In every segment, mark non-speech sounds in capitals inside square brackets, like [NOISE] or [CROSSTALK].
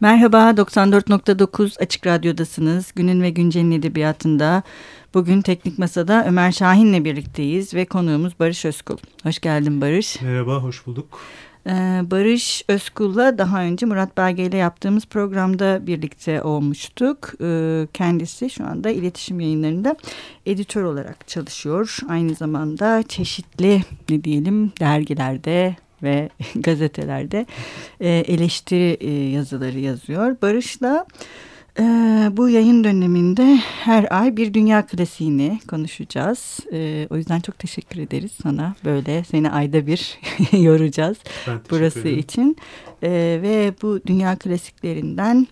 Merhaba, 94.9 Açık Radyo'dasınız. Günün ve Güncel'in edebiyatında bugün Teknik Masa'da Ömer Şahin'le birlikteyiz ve konuğumuz Barış Özkul. Hoş geldin Barış. Merhaba, hoş bulduk. Ee, Barış Özkul'la daha önce Murat Belge ile yaptığımız programda birlikte olmuştuk. Ee, kendisi şu anda iletişim yayınlarında editör olarak çalışıyor. Aynı zamanda çeşitli ne diyelim dergilerde ve [LAUGHS] gazetelerde e, eleştiri e, yazıları yazıyor. Barış'la e, bu yayın döneminde her ay bir dünya klasiğini konuşacağız. E, o yüzden çok teşekkür ederiz sana. Böyle seni ayda bir [LAUGHS] yoracağız burası için. E, ve bu dünya klasiklerinden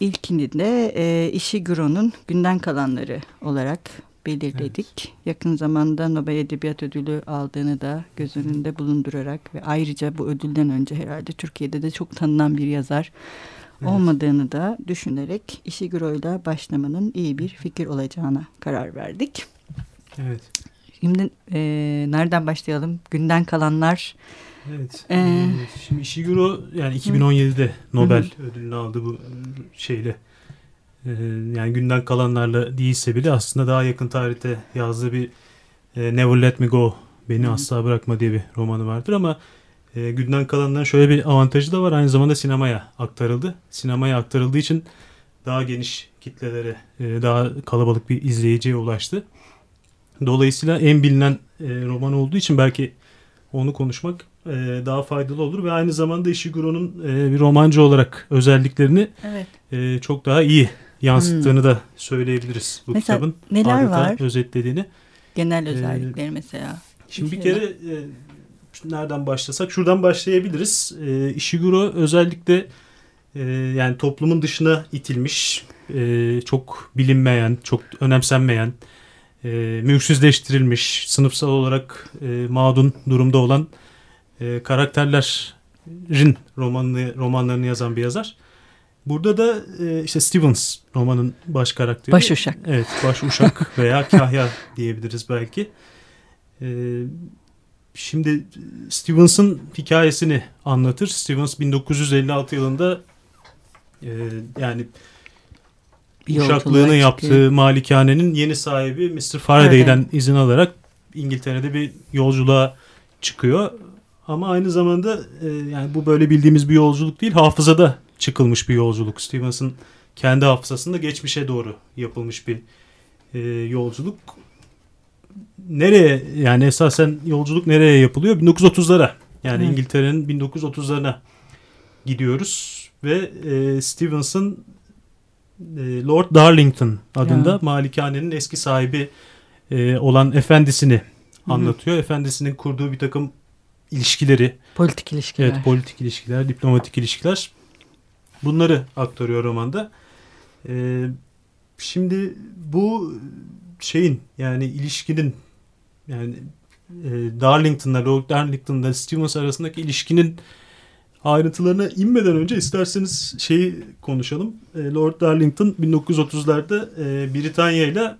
ilkini de e, Ishiguro'nun Günden Kalanları olarak belirledik. Evet. Yakın zamanda Nobel Edebiyat Ödülü aldığını da göz önünde bulundurarak ve ayrıca bu ödülden önce herhalde Türkiye'de de çok tanınan bir yazar evet. olmadığını da düşünerek Ishiguro ile başlamanın iyi bir fikir olacağına karar verdik. Evet. Şimdi e, nereden başlayalım? Günden kalanlar. Evet. Ee, Şimdi Ishiguro yani 2017'de Nobel hı. ödülünü aldı bu şeyle ee, yani günden kalanlarla değilse bile aslında daha yakın tarihte yazdığı bir e, Never Let Me Go Beni hmm. Asla Bırakma diye bir romanı vardır ama e, günden kalanların şöyle bir avantajı da var aynı zamanda sinemaya aktarıldı. Sinemaya aktarıldığı için daha geniş kitlelere e, daha kalabalık bir izleyiciye ulaştı. Dolayısıyla en bilinen e, roman olduğu için belki onu konuşmak e, daha faydalı olur ve aynı zamanda Ishiguro'nun e, bir romancı olarak özelliklerini evet. e, çok daha iyi yansıttığını hmm. da söyleyebiliriz bu mesela kitabın. Neler var? özetlediğini. Genel ee, özellikleri ee, mesela. Şimdi bir, bir kere e, nereden başlasak? Şuradan başlayabiliriz. E, Ishiguro özellikle e, yani toplumun dışına itilmiş, e, çok bilinmeyen, çok önemsenmeyen, e, mülksüzleştirilmiş, sınıfsal olarak e, mağdun durumda olan e, karakterlerin romanını, romanlarını yazan bir yazar. Burada da e, işte Stevens romanın baş karakteri. Baş uşak. Evet baş uşak [LAUGHS] veya kahya diyebiliriz belki. E, şimdi Stevens'ın hikayesini anlatır. Stevens 1956 yılında e, yani bir uşaklığını yaptığı malikanenin yeni sahibi Mr. Faraday'den evet. izin alarak İngiltere'de bir yolculuğa çıkıyor. Ama aynı zamanda e, yani bu böyle bildiğimiz bir yolculuk değil. Hafızada çıkılmış bir yolculuk. Stevens'ın kendi hafızasında geçmişe doğru yapılmış bir e, yolculuk. Nereye yani esasen yolculuk nereye yapılıyor? 1930'lara yani evet. İngiltere'nin 1930'larına gidiyoruz ve e, Stevens'ın e, Lord Darlington adında ya. malikanenin eski sahibi e, olan efendisini anlatıyor. Efendisinin kurduğu bir takım ilişkileri. Politik ilişkiler. Evet politik ilişkiler, diplomatik ilişkiler. Bunları aktarıyor romanda. Ee, şimdi bu şeyin yani ilişkinin yani e, Darlington'la Lord Darlington'la Stevens arasındaki ilişkinin ayrıntılarına inmeden önce isterseniz şeyi konuşalım. E, Lord Darlington 1930'larda e, Britanya ile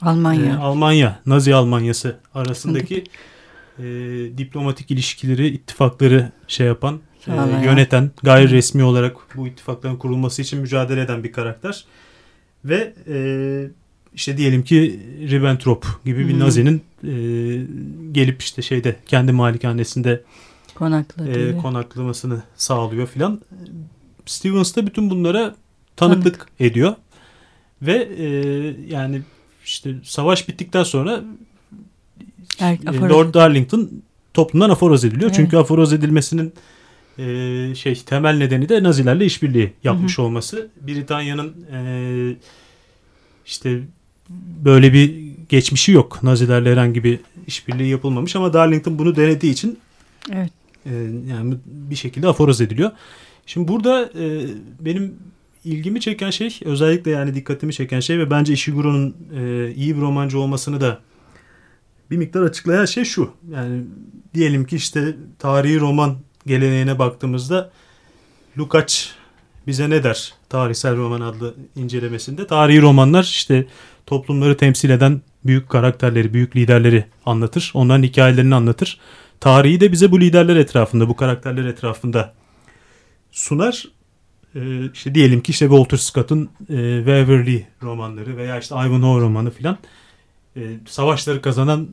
Almanya. E, Almanya, Nazi Almanyası arasındaki e, diplomatik ilişkileri, ittifakları şey yapan e, yöneten, gayri resmi olarak bu ittifakların kurulması için mücadele eden bir karakter. Ve e, işte diyelim ki Ribbentrop gibi bir Nazi'nin e, gelip işte şeyde kendi malikanesinde e, konaklamasını sağlıyor filan. Stevens da bütün bunlara tanıklık Tanık. ediyor. Ve e, yani işte savaş bittikten sonra er, Lord Darlington toplumdan aforoz ediliyor. Evet. Çünkü aforoz edilmesinin e, şey temel nedeni de Nazilerle işbirliği yapmış hı hı. olması. Britanya'nın e, işte böyle bir geçmişi yok. Nazilerle herhangi bir işbirliği yapılmamış ama Darlington bunu denediği için evet. e, yani bir şekilde aforoz ediliyor. Şimdi burada e, benim ilgimi çeken şey özellikle yani dikkatimi çeken şey ve bence Ishiguro'nun e, iyi bir romancı olmasını da bir miktar açıklayan şey şu. Yani diyelim ki işte tarihi roman geleneğine baktığımızda Lukács bize ne der tarihsel roman adlı incelemesinde? Tarihi romanlar işte toplumları temsil eden büyük karakterleri, büyük liderleri anlatır. Onların hikayelerini anlatır. Tarihi de bize bu liderler etrafında, bu karakterler etrafında sunar. e, işte diyelim ki işte Walter Scott'un e, Waverly romanları veya işte Ivanhoe romanı filan e, savaşları kazanan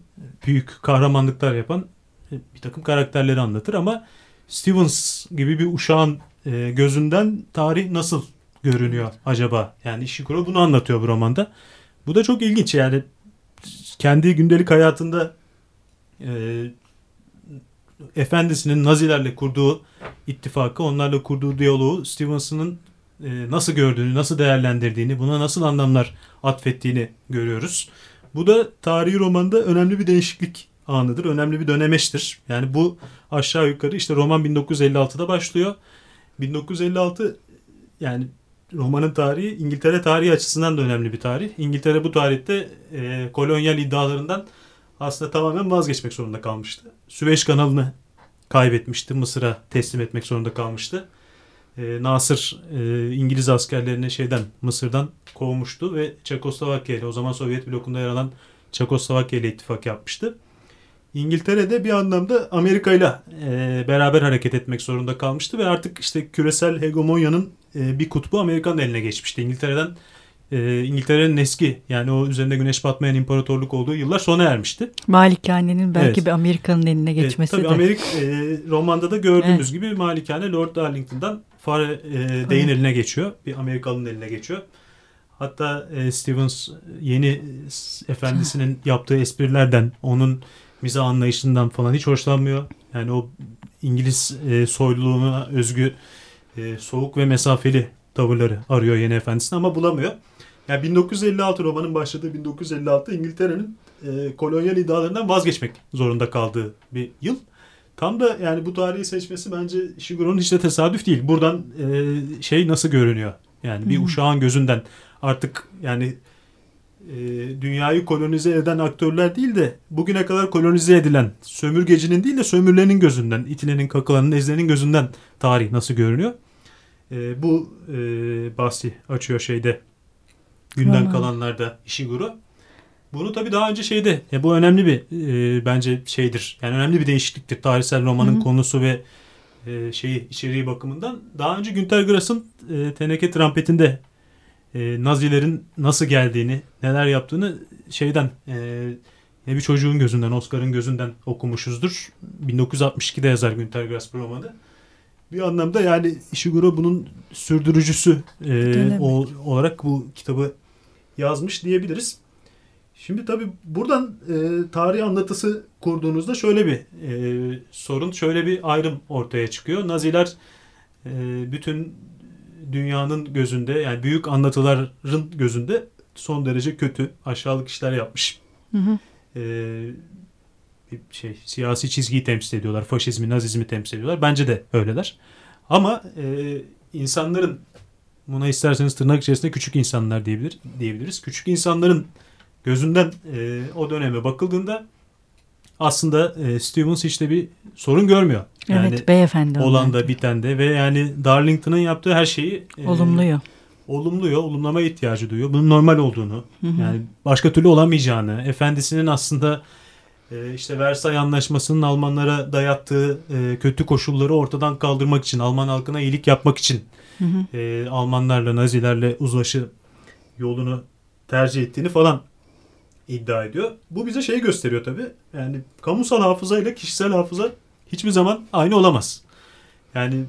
büyük kahramanlıklar yapan e, bir takım karakterleri anlatır ama Stevens gibi bir uşağın e, gözünden tarih nasıl görünüyor acaba? Yani Ishiguro bunu anlatıyor bu romanda. Bu da çok ilginç yani kendi gündelik hayatında e, efendisinin Nazilerle kurduğu ittifakı, onlarla kurduğu diyaloğu Stevenson'ın e, nasıl gördüğünü, nasıl değerlendirdiğini, buna nasıl anlamlar atfettiğini görüyoruz. Bu da tarihi romanda önemli bir değişiklik anıdır, önemli bir dönemeçtir. Yani bu aşağı yukarı işte roman 1956'da başlıyor. 1956 yani romanın tarihi İngiltere tarihi açısından da önemli bir tarih. İngiltere bu tarihte e, kolonyal iddialarından aslında tamamen vazgeçmek zorunda kalmıştı. Süveyş kanalını kaybetmişti. Mısır'a teslim etmek zorunda kalmıştı. E, Nasır e, İngiliz askerlerini şeyden Mısır'dan kovmuştu ve Çekoslovakya ile o zaman Sovyet blokunda yer alan Çekoslovakya ile ittifak yapmıştı. İngiltere de bir anlamda Amerika ile beraber hareket etmek zorunda kalmıştı ve artık işte küresel hegemonyanın e, bir kutbu Amerika'nın eline geçmişti. İngiltere'den e, İngiltere'nin eski yani o üzerinde güneş batmayan imparatorluk olduğu yıllar sona ermişti. Malikanenin belki evet. bir Amerika'nın eline geçmesi evet, tabii de. Amerika e, romanda da gördüğümüz evet. gibi Malikane Lord Darlington'dan Fare e, Day'in eline geçiyor. Bir Amerikalı'nın eline geçiyor. Hatta e, Stevens yeni efendisinin yaptığı esprilerden, onun miza anlayışından falan hiç hoşlanmıyor. Yani o İngiliz e, soyluluğuna özgü e, soğuk ve mesafeli tavırları arıyor yeni efendisini ama bulamıyor. Yani 1956 romanın başladığı 1956 İngiltere'nin e, kolonyal iddialarından vazgeçmek zorunda kaldığı bir yıl. Tam da yani bu tarihi seçmesi bence Shiguro'nun hiç de tesadüf değil. Buradan e, şey nasıl görünüyor? Yani bir hmm. uşağın gözünden artık yani e, dünyayı kolonize eden aktörler değil de bugüne kadar kolonize edilen sömürgecinin değil de sömürlerin gözünden, itilenin, kakılanın, ezlerin gözünden tarih nasıl görünüyor? E, bu e, bahsi açıyor şeyde günden hmm. kalanlarda Ishiguro. Bunu tabii daha önce şeyde ya bu önemli bir e, bence şeydir. Yani önemli bir değişikliktir tarihsel romanın Hı-hı. konusu ve e, şeyi içeriği bakımından. Daha önce Günter Grass'ın e, Teneke Trampetinde e, Nazilerin nasıl geldiğini, neler yaptığını şeyden e, bir çocuğun gözünden, Oscar'ın gözünden okumuşuzdur. 1962'de yazar Günter Grass bu romanı. Bir anlamda yani Ishiguro bunun sürdürücüsü e, o, olarak bu kitabı yazmış diyebiliriz. Şimdi tabii buradan e, tarih anlatısı kurduğunuzda şöyle bir e, sorun, şöyle bir ayrım ortaya çıkıyor. Naziler e, bütün dünyanın gözünde yani büyük anlatıların gözünde son derece kötü, aşağılık işler yapmış. Hı hı. Ee, bir şey siyasi çizgiyi temsil ediyorlar. Faşizmi, nazizmi temsil ediyorlar. Bence de öyleler. Ama e, insanların buna isterseniz tırnak içerisinde küçük insanlar diyebilir, diyebiliriz. Küçük insanların gözünden e, o döneme bakıldığında aslında e, Stevens işte bir sorun görmüyor. Yani evet beyefendi. Olan da biten de ve yani Darlington'ın yaptığı her şeyi e, olumluyor. Olumluyor, olumlamaya ihtiyacı duyuyor. Bunun normal olduğunu, hı hı. yani başka türlü olamayacağını, efendisinin aslında e, işte Versay Anlaşması'nın Almanlara dayattığı e, kötü koşulları ortadan kaldırmak için, Alman halkına iyilik yapmak için hı hı. E, Almanlarla, Nazilerle uzlaşı yolunu tercih ettiğini falan iddia ediyor. Bu bize şeyi gösteriyor tabii. Yani kamusal hafıza ile kişisel hafıza hiçbir zaman aynı olamaz. Yani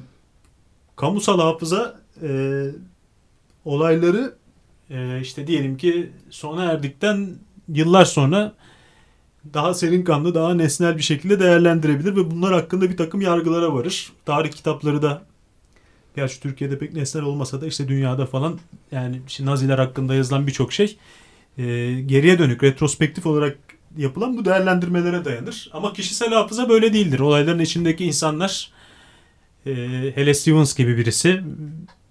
kamusal hafıza e, olayları e, işte diyelim ki sona erdikten yıllar sonra daha serin kanlı, daha nesnel bir şekilde değerlendirebilir ve bunlar hakkında bir takım yargılara varır. Tarih kitapları da gerçi Türkiye'de pek nesnel olmasa da işte dünyada falan yani Naziler hakkında yazılan birçok şey e, geriye dönük retrospektif olarak yapılan bu değerlendirmelere dayanır. Ama kişisel hafıza böyle değildir. Olayların içindeki insanlar e, hele Stevens gibi birisi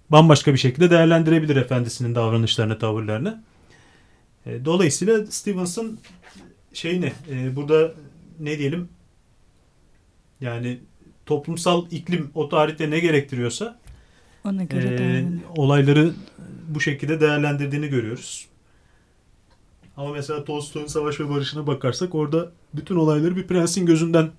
bambaşka bir şekilde değerlendirebilir efendisinin davranışlarını, tavırlarını. E, dolayısıyla Stevens'ın şeyini e, burada ne diyelim yani toplumsal iklim o tarihte ne gerektiriyorsa ona göre e, olayları bu şekilde değerlendirdiğini görüyoruz. Ama mesela Tolstoy'un Savaş ve Barış'ına bakarsak orada bütün olayları bir prensin gözünden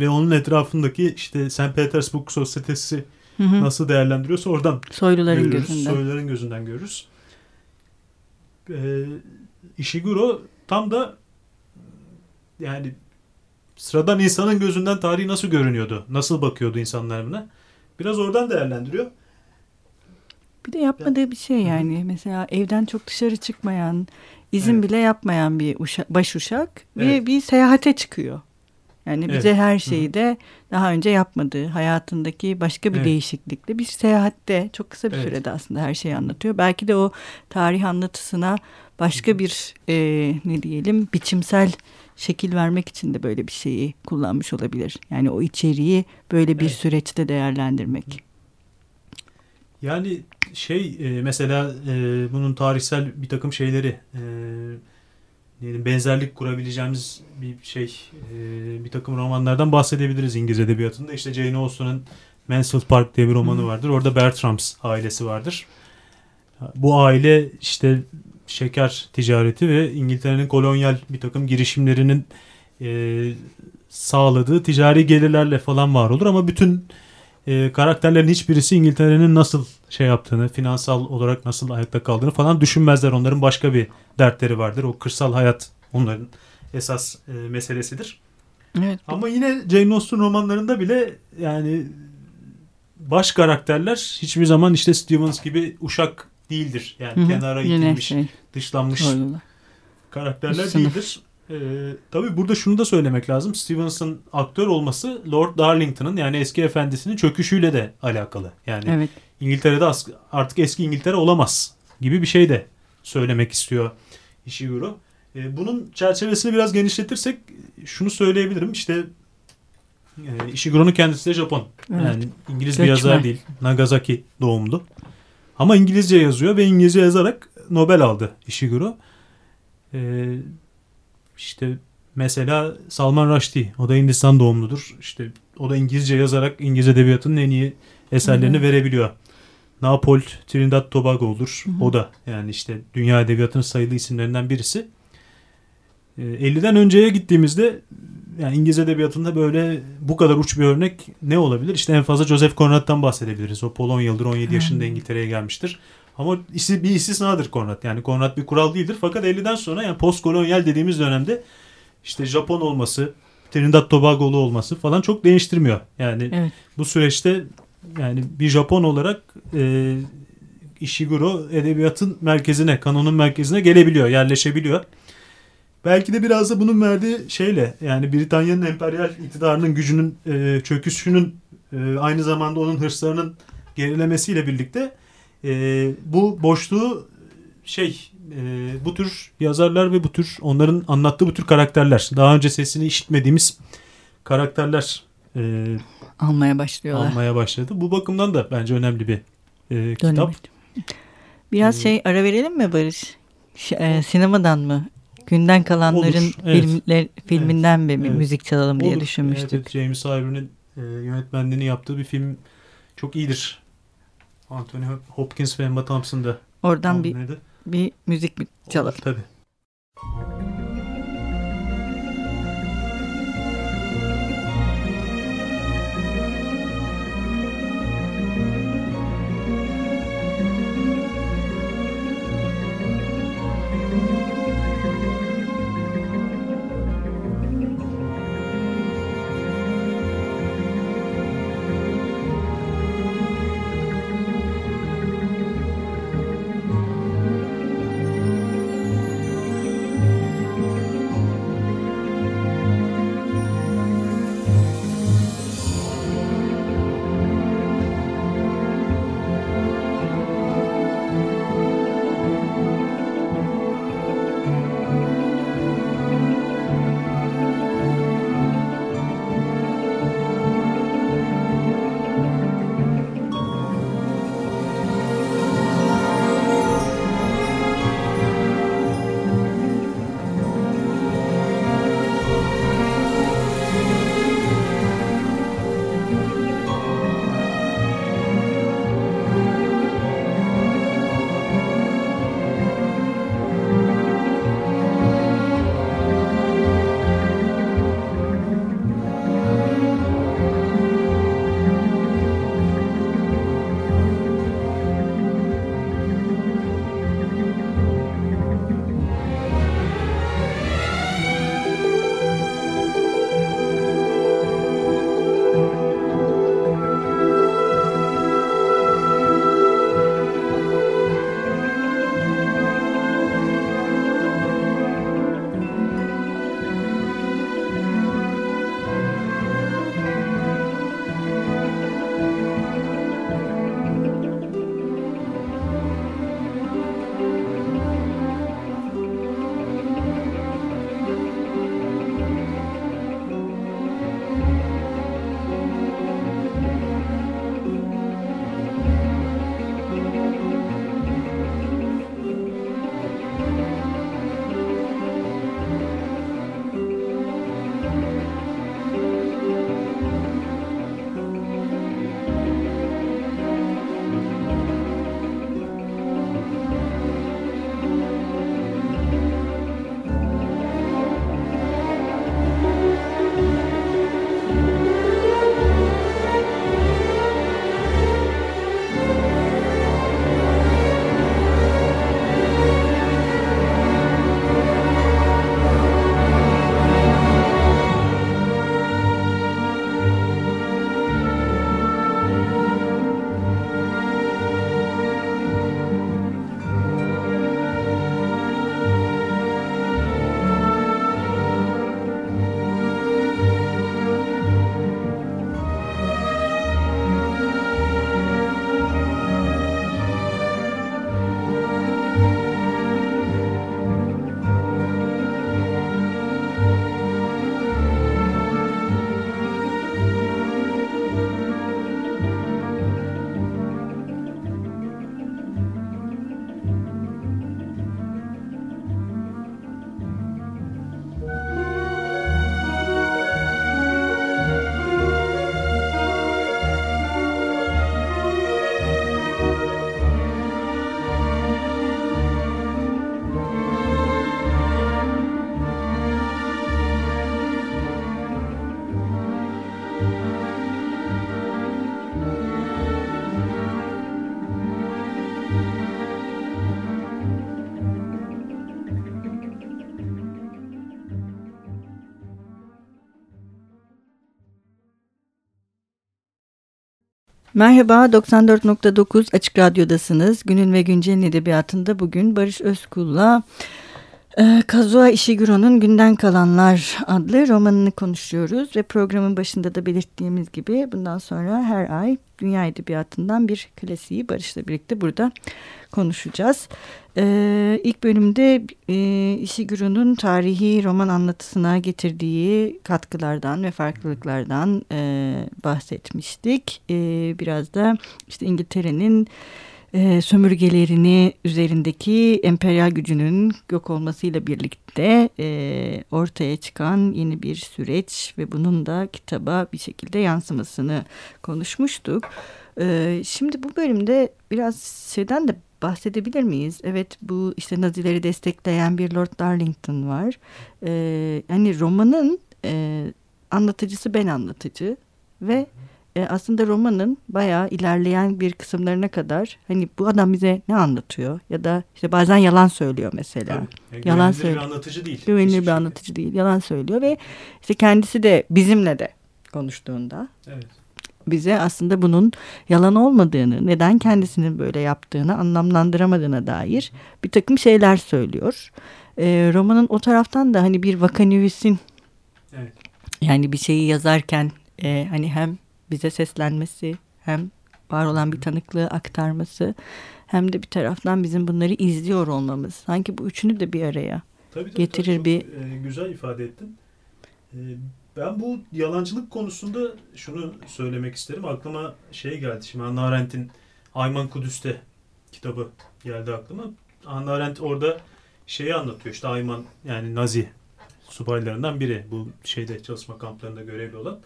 ve onun etrafındaki işte St. Petersburg Sosyetesi hı hı. nasıl değerlendiriyorsa oradan soyluların görürüz. gözünden. Soyluların gözünden görürüz. Ee, Ishiguro tam da yani sıradan insanın gözünden tarihi nasıl görünüyordu? Nasıl bakıyordu insanlar buna? Biraz oradan değerlendiriyor. Bir de yapmadığı bir şey yani. Mesela evden çok dışarı çıkmayan, izin evet. bile yapmayan bir uşak, baş uşak evet. ve bir seyahate çıkıyor. Yani bize evet. her şeyi de daha önce yapmadığı hayatındaki başka bir evet. değişiklikle bir seyahatte çok kısa bir evet. sürede aslında her şeyi anlatıyor. Belki de o tarih anlatısına başka bir e, ne diyelim biçimsel şekil vermek için de böyle bir şeyi kullanmış olabilir. Yani o içeriği böyle bir evet. süreçte değerlendirmek. Yani şey e, mesela e, bunun tarihsel bir takım şeyleri e, benzerlik kurabileceğimiz bir şey bir takım romanlardan bahsedebiliriz İngiliz edebiyatında. İşte Jane Austen'ın Mansfield Park diye bir romanı vardır. Orada Bertrams ailesi vardır. Bu aile işte şeker ticareti ve İngiltere'nin kolonyal bir takım girişimlerinin e, sağladığı ticari gelirlerle falan var olur ama bütün e, karakterlerin hiçbirisi İngiltere'nin nasıl şey yaptığını, finansal olarak nasıl ayakta kaldığını falan düşünmezler. Onların başka bir dertleri vardır. O kırsal hayat onların esas e, meselesidir. Evet. Ama yine Jane Austen romanlarında bile yani baş karakterler hiçbir zaman işte Stevens gibi uşak değildir. Yani Hı-hı. kenara itilmiş, şey. dışlanmış Öyle. karakterler Sınıf. değildir. Ee, tabii burada şunu da söylemek lazım. Stevens'ın aktör olması Lord Darlington'ın yani eski efendisinin çöküşüyle de alakalı. Yani evet. İngiltere'de artık eski İngiltere olamaz gibi bir şey de söylemek istiyor Ishiguro. Ee, bunun çerçevesini biraz genişletirsek şunu söyleyebilirim. İşte e, Ishiguro'nun kendisi de Japon. Evet. Yani İngiliz Göçmen. bir yazar değil. Nagasaki doğumlu. Ama İngilizce yazıyor ve İngilizce yazarak Nobel aldı Ishiguro. Ee, işte mesela Salman Rushdie o da Hindistan doğumludur. İşte o da İngilizce yazarak İngiliz edebiyatının en iyi eserlerini Hı-hı. verebiliyor. Napol Trinidad Tobago'dur. Hı-hı. O da yani işte dünya edebiyatının sayılı isimlerinden birisi. E, ee, 50'den önceye gittiğimizde yani İngiliz edebiyatında böyle bu kadar uç bir örnek ne olabilir? İşte en fazla Joseph Conrad'dan bahsedebiliriz. O Polonyalıdır 17 yaşında İngiltere'ye gelmiştir. Ama bir istisnadır Konrad. Yani Konrad bir kural değildir. Fakat 50'den sonra yani postkolonyal dediğimiz dönemde işte Japon olması, Trinidad Tobago'lu olması falan çok değiştirmiyor. Yani evet. bu süreçte yani bir Japon olarak e, Ishiguro edebiyatın merkezine, kanonun merkezine gelebiliyor, yerleşebiliyor. Belki de biraz da bunun verdiği şeyle yani Britanya'nın emperyal iktidarının gücünün e, çöküşünün e, aynı zamanda onun hırslarının gerilemesiyle birlikte e, bu boşluğu şey e, bu tür yazarlar ve bu tür onların anlattığı bu tür karakterler daha önce sesini işitmediğimiz karakterler e, almaya başlıyorlar. Almaya başladı. Bu bakımdan da bence önemli bir e, kitap. Biraz ee, şey ara verelim mi Barış? Ş e, sinemadan mı? Günden kalanların Olur, evet. filmler, filminden evet, mi evet. müzik çalalım Olur. diye düşünmüştük. Evet, James Ivor'ın e, yönetmenliğini yaptığı bir film çok iyidir. Anthony Hopkins ve Emma Thompson'da. Oradan bir, bir müzik mi çalalım? Olur, tabii. Merhaba, 94.9 Açık Radyo'dasınız. Günün ve Güncel'in edebiyatında bugün Barış Özkul'la e, Kazuha Ishiguro'nun Günden Kalanlar adlı romanını konuşuyoruz. Ve programın başında da belirttiğimiz gibi bundan sonra her ay dünya edebiyatından bir klasiği Barış'la birlikte burada konuşacağız. Ee, ilk bölümde e, Ishiguro'nun tarihi roman anlatısına getirdiği katkılardan ve farklılıklardan e, bahsetmiştik. E, biraz da işte İngiltere'nin e, sömürgelerini üzerindeki emperyal gücünün yok olmasıyla birlikte e, ortaya çıkan yeni bir süreç ve bunun da kitaba bir şekilde yansımasını konuşmuştuk. E, şimdi bu bölümde biraz şeyden de bahsedebilir miyiz? Evet bu işte Nazileri destekleyen bir Lord Darlington var. Ee, yani romanın e, anlatıcısı ben anlatıcı ve e, aslında romanın bayağı ilerleyen bir kısımlarına kadar hani bu adam bize ne anlatıyor ya da işte bazen yalan söylüyor mesela. Tabii. yalan söylüyor. bir anlatıcı değil. Güvenilir bir şey. anlatıcı değil. Yalan söylüyor ve işte kendisi de bizimle de konuştuğunda evet bize aslında bunun yalan olmadığını, neden kendisinin böyle yaptığını anlamlandıramadığına dair bir takım şeyler söylüyor. E, romanın o taraftan da hani bir vakanüvisin evet. yani bir şeyi yazarken e, hani hem bize seslenmesi hem var olan bir tanıklığı aktarması hem de bir taraftan bizim bunları izliyor olmamız. Sanki bu üçünü de bir araya tabii, tabii, getirir tabii, bir... E, güzel ifade ettin. E, ben bu yalancılık konusunda şunu söylemek isterim. Aklıma şey geldi. Şimdi Hannah Arendt'in Ayman Kudüs'te kitabı geldi aklıma. Hannah Arendt orada şeyi anlatıyor. İşte Ayman yani Nazi subaylarından biri. Bu şeyde çalışma kamplarında görevli olan.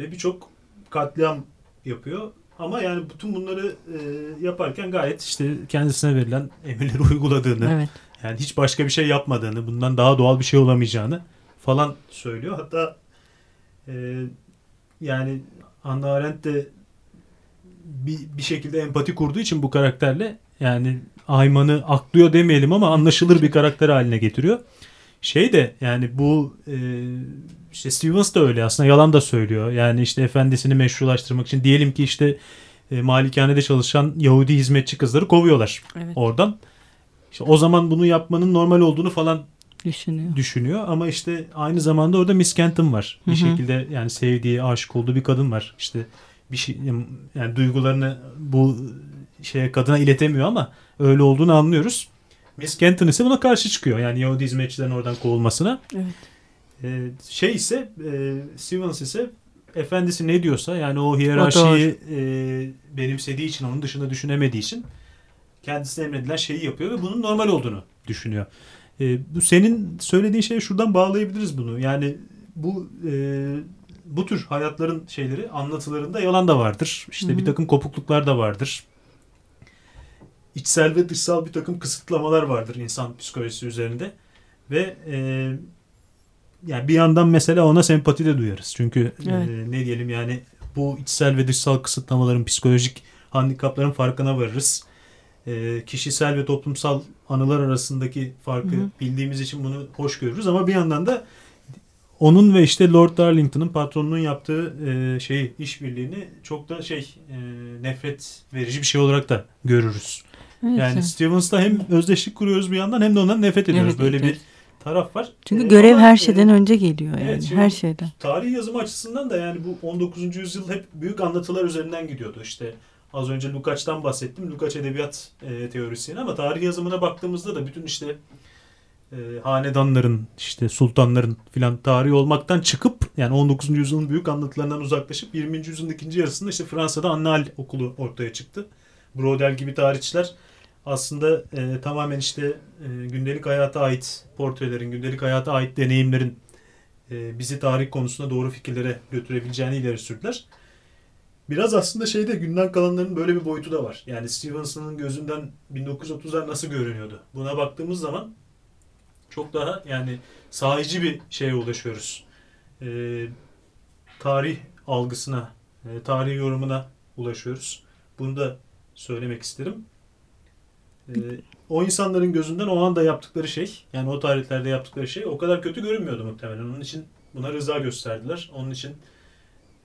Ve birçok katliam yapıyor. Ama yani bütün bunları e, yaparken gayet işte kendisine verilen emirleri uyguladığını, evet. yani hiç başka bir şey yapmadığını, bundan daha doğal bir şey olamayacağını falan söylüyor. Hatta e, yani Hannah Arendt de bir, bir şekilde empati kurduğu için bu karakterle yani Ayman'ı aklıyor demeyelim ama anlaşılır bir karakter haline getiriyor. Şey de yani bu e, işte Stevens da öyle aslında yalan da söylüyor. Yani işte efendisini meşrulaştırmak için diyelim ki işte e, malikanede çalışan Yahudi hizmetçi kızları kovuyorlar evet. oradan. İşte o zaman bunu yapmanın normal olduğunu falan düşünüyor. düşünüyor. Ama işte aynı zamanda orada Miss Kenton var. Bir Hı-hı. şekilde yani sevdiği, aşık olduğu bir kadın var. İşte bir şey yani duygularını bu şeye kadına iletemiyor ama öyle olduğunu anlıyoruz. Miss Kenton ise buna karşı çıkıyor. Yani Yahudi hizmetçilerin oradan kovulmasına. Evet. Ee, şey ise e, Stevens ise efendisi ne diyorsa yani o hiyerarşiyi e, benimsediği için onun dışında düşünemediği için kendisine emredilen şeyi yapıyor ve bunun normal olduğunu düşünüyor. E, bu senin söylediğin şeye şuradan bağlayabiliriz bunu. Yani bu e, bu tür hayatların şeyleri anlatılarında yalan da vardır. İşte Hı-hı. bir takım kopukluklar da vardır. İçsel ve dışsal bir takım kısıtlamalar vardır insan psikolojisi üzerinde. Ve e, yani bir yandan mesela ona sempati de duyarız. Çünkü e, evet. e, ne diyelim yani bu içsel ve dışsal kısıtlamaların, psikolojik handikapların farkına varırız e, kişisel ve toplumsal anılar arasındaki farkı hı hı. bildiğimiz için bunu hoş görürüz ama bir yandan da onun ve işte Lord Darlington'ın patronunun yaptığı e, şeyi işbirliğini çok da şey e, nefret verici bir şey olarak da görürüz. Evet, yani evet. Stevens'la hem özdeşlik kuruyoruz bir yandan hem de ondan nefret ediyoruz. Evet, Böyle evet. bir taraf var. Çünkü ee, görev ama, her şeyden e, önce geliyor yani evet, her şeyden. Tarih yazımı açısından da yani bu 19. yüzyıl hep büyük anlatılar üzerinden gidiyordu. İşte Az önce Lukács'tan bahsettim. Lukács edebiyat e, teorisyeni ama tarih yazımına baktığımızda da bütün işte e, hanedanların işte sultanların filan tarihi olmaktan çıkıp yani 19. yüzyılın büyük anlatılarından uzaklaşıp 20. yüzyılın ikinci yarısında işte Fransa'da Annal okulu ortaya çıktı. Brodel gibi tarihçiler aslında e, tamamen işte e, gündelik hayata ait portrelerin, gündelik hayata ait deneyimlerin e, bizi tarih konusunda doğru fikirlere götürebileceğini ileri sürdüler. Biraz aslında şeyde günden kalanların böyle bir boyutu da var. Yani Stevenson'ın gözünden 1930'lar nasıl görünüyordu? Buna baktığımız zaman çok daha yani sahici bir şeye ulaşıyoruz. Ee, tarih algısına, e, tarih yorumuna ulaşıyoruz. Bunu da söylemek isterim. Ee, o insanların gözünden o anda yaptıkları şey, yani o tarihlerde yaptıkları şey o kadar kötü görünmüyordu muhtemelen. Onun için buna rıza gösterdiler. Onun için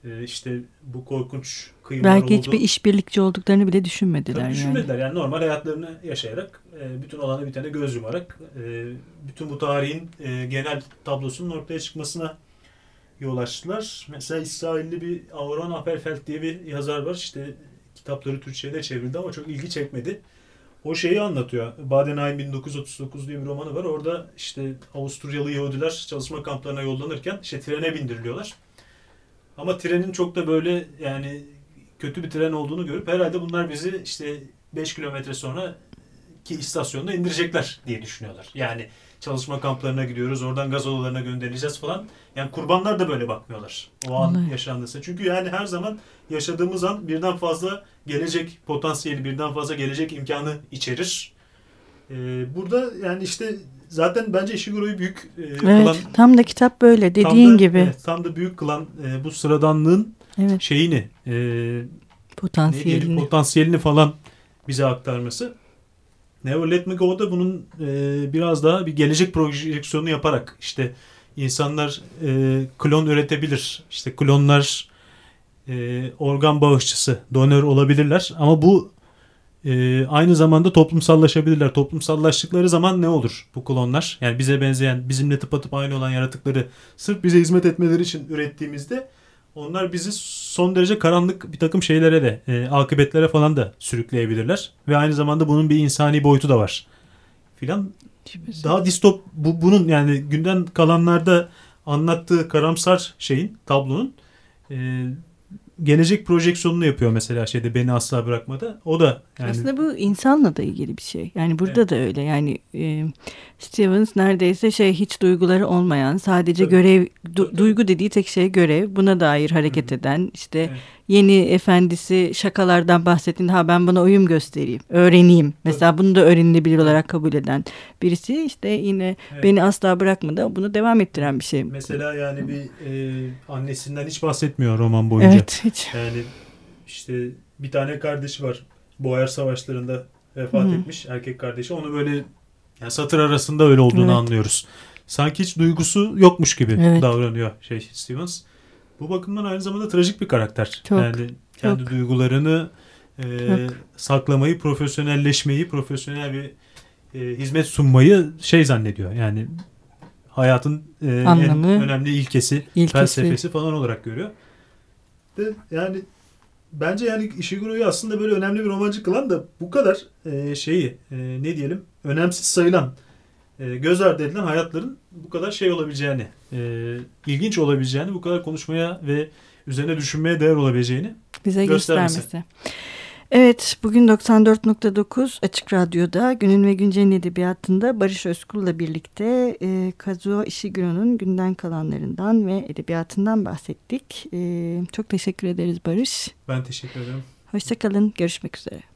e, işte bu korkunç kıyımlar Belki oldu. hiçbir işbirlikçi olduklarını bile düşünmediler. Tabii düşünmediler. Yani. yani normal hayatlarını yaşayarak, e, bütün olana bitene göz yumarak, e, bütün bu tarihin e, genel tablosunun ortaya çıkmasına yol açtılar. Mesela İsrailli bir Auron Appelfeld diye bir yazar var. İşte kitapları Türkçe'ye de çevrildi ama çok ilgi çekmedi. O şeyi anlatıyor. Badenheim 1939 diye bir romanı var. Orada işte Avusturyalı Yahudiler çalışma kamplarına yollanırken işte trene bindiriliyorlar. Ama trenin çok da böyle yani kötü bir tren olduğunu görüp herhalde bunlar bizi işte 5 kilometre sonra ki istasyonda indirecekler diye düşünüyorlar. Yani çalışma kamplarına gidiyoruz, oradan gaz odalarına gönderileceğiz falan. Yani kurbanlar da böyle bakmıyorlar o an yaşandıysa. Çünkü yani her zaman yaşadığımız an birden fazla gelecek potansiyeli, birden fazla gelecek imkanı içerir. Ee, burada yani işte zaten bence Ishiguro'yu büyük e, evet, kılan... Tam da kitap böyle dediğin tam da, gibi. Evet, tam da büyük kılan e, bu sıradanlığın evet. şeyini e, potansiyelini. potansiyelini falan bize aktarması. Never Let Me Go'da bunun e, biraz daha bir gelecek projeksiyonu yaparak işte insanlar e, klon üretebilir. İşte klonlar e, organ bağışçısı, donör olabilirler ama bu e, aynı zamanda toplumsallaşabilirler. Toplumsallaştıkları zaman ne olur bu klonlar? Yani bize benzeyen, bizimle tıpatıp aynı olan yaratıkları sırf bize hizmet etmeleri için ürettiğimizde onlar bizi son derece karanlık bir takım şeylere de, e, akıbetlere falan da sürükleyebilirler. Ve aynı zamanda bunun bir insani boyutu da var. Filan daha distop bu bunun yani günden kalanlarda anlattığı karamsar şeyin tablonun e, gelecek projeksiyonunu yapıyor mesela şeyde beni asla bırakmadı. O da yani... Aslında bu insanla da ilgili bir şey. Yani burada evet. da öyle. Yani e, Stevens neredeyse şey hiç duyguları olmayan, sadece Tabii. görev du, duygu dediği tek şey görev. Buna dair hareket Hı-hı. eden işte evet. Yeni efendisi şakalardan bahsettiğinde ha ben buna uyum göstereyim, öğreneyim. Mesela Tabii. bunu da öğrenilebilir olarak kabul eden birisi işte yine evet. beni asla bırakmadı. Bunu devam ettiren bir şey. Mesela yani bir e, annesinden hiç bahsetmiyor roman boyunca. Evet hiç. Yani işte bir tane kardeşi var. Boğer Savaşları'nda vefat Hı. etmiş erkek kardeşi. Onu böyle yani satır arasında öyle olduğunu evet. anlıyoruz. Sanki hiç duygusu yokmuş gibi evet. davranıyor şey Stevens. Bu bakımdan aynı zamanda trajik bir karakter. Çok, yani kendi çok. duygularını e, saklamayı, profesyonelleşmeyi, profesyonel bir e, hizmet sunmayı şey zannediyor. Yani hayatın e, Anlamı, en önemli ilkesi, ilkesi, felsefesi falan olarak görüyor. De, yani bence yani Ishiguro'yu aslında böyle önemli bir romancı kılan da bu kadar e, şeyi e, ne diyelim önemsiz sayılan e, göz ardı edilen hayatların bu kadar şey olabileceğini e, ilginç olabileceğini bu kadar konuşmaya ve üzerine düşünmeye değer olabileceğini bize göstermesi. göstermesi. Evet, bugün 94.9 Açık Radyo'da Günün ve Güncel'in edebiyatında Barış Özkul'la birlikte e, Kazuo Ishiguro'nun günden kalanlarından ve edebiyatından bahsettik. E, çok teşekkür ederiz Barış. Ben teşekkür ederim. Hoşçakalın, görüşmek üzere.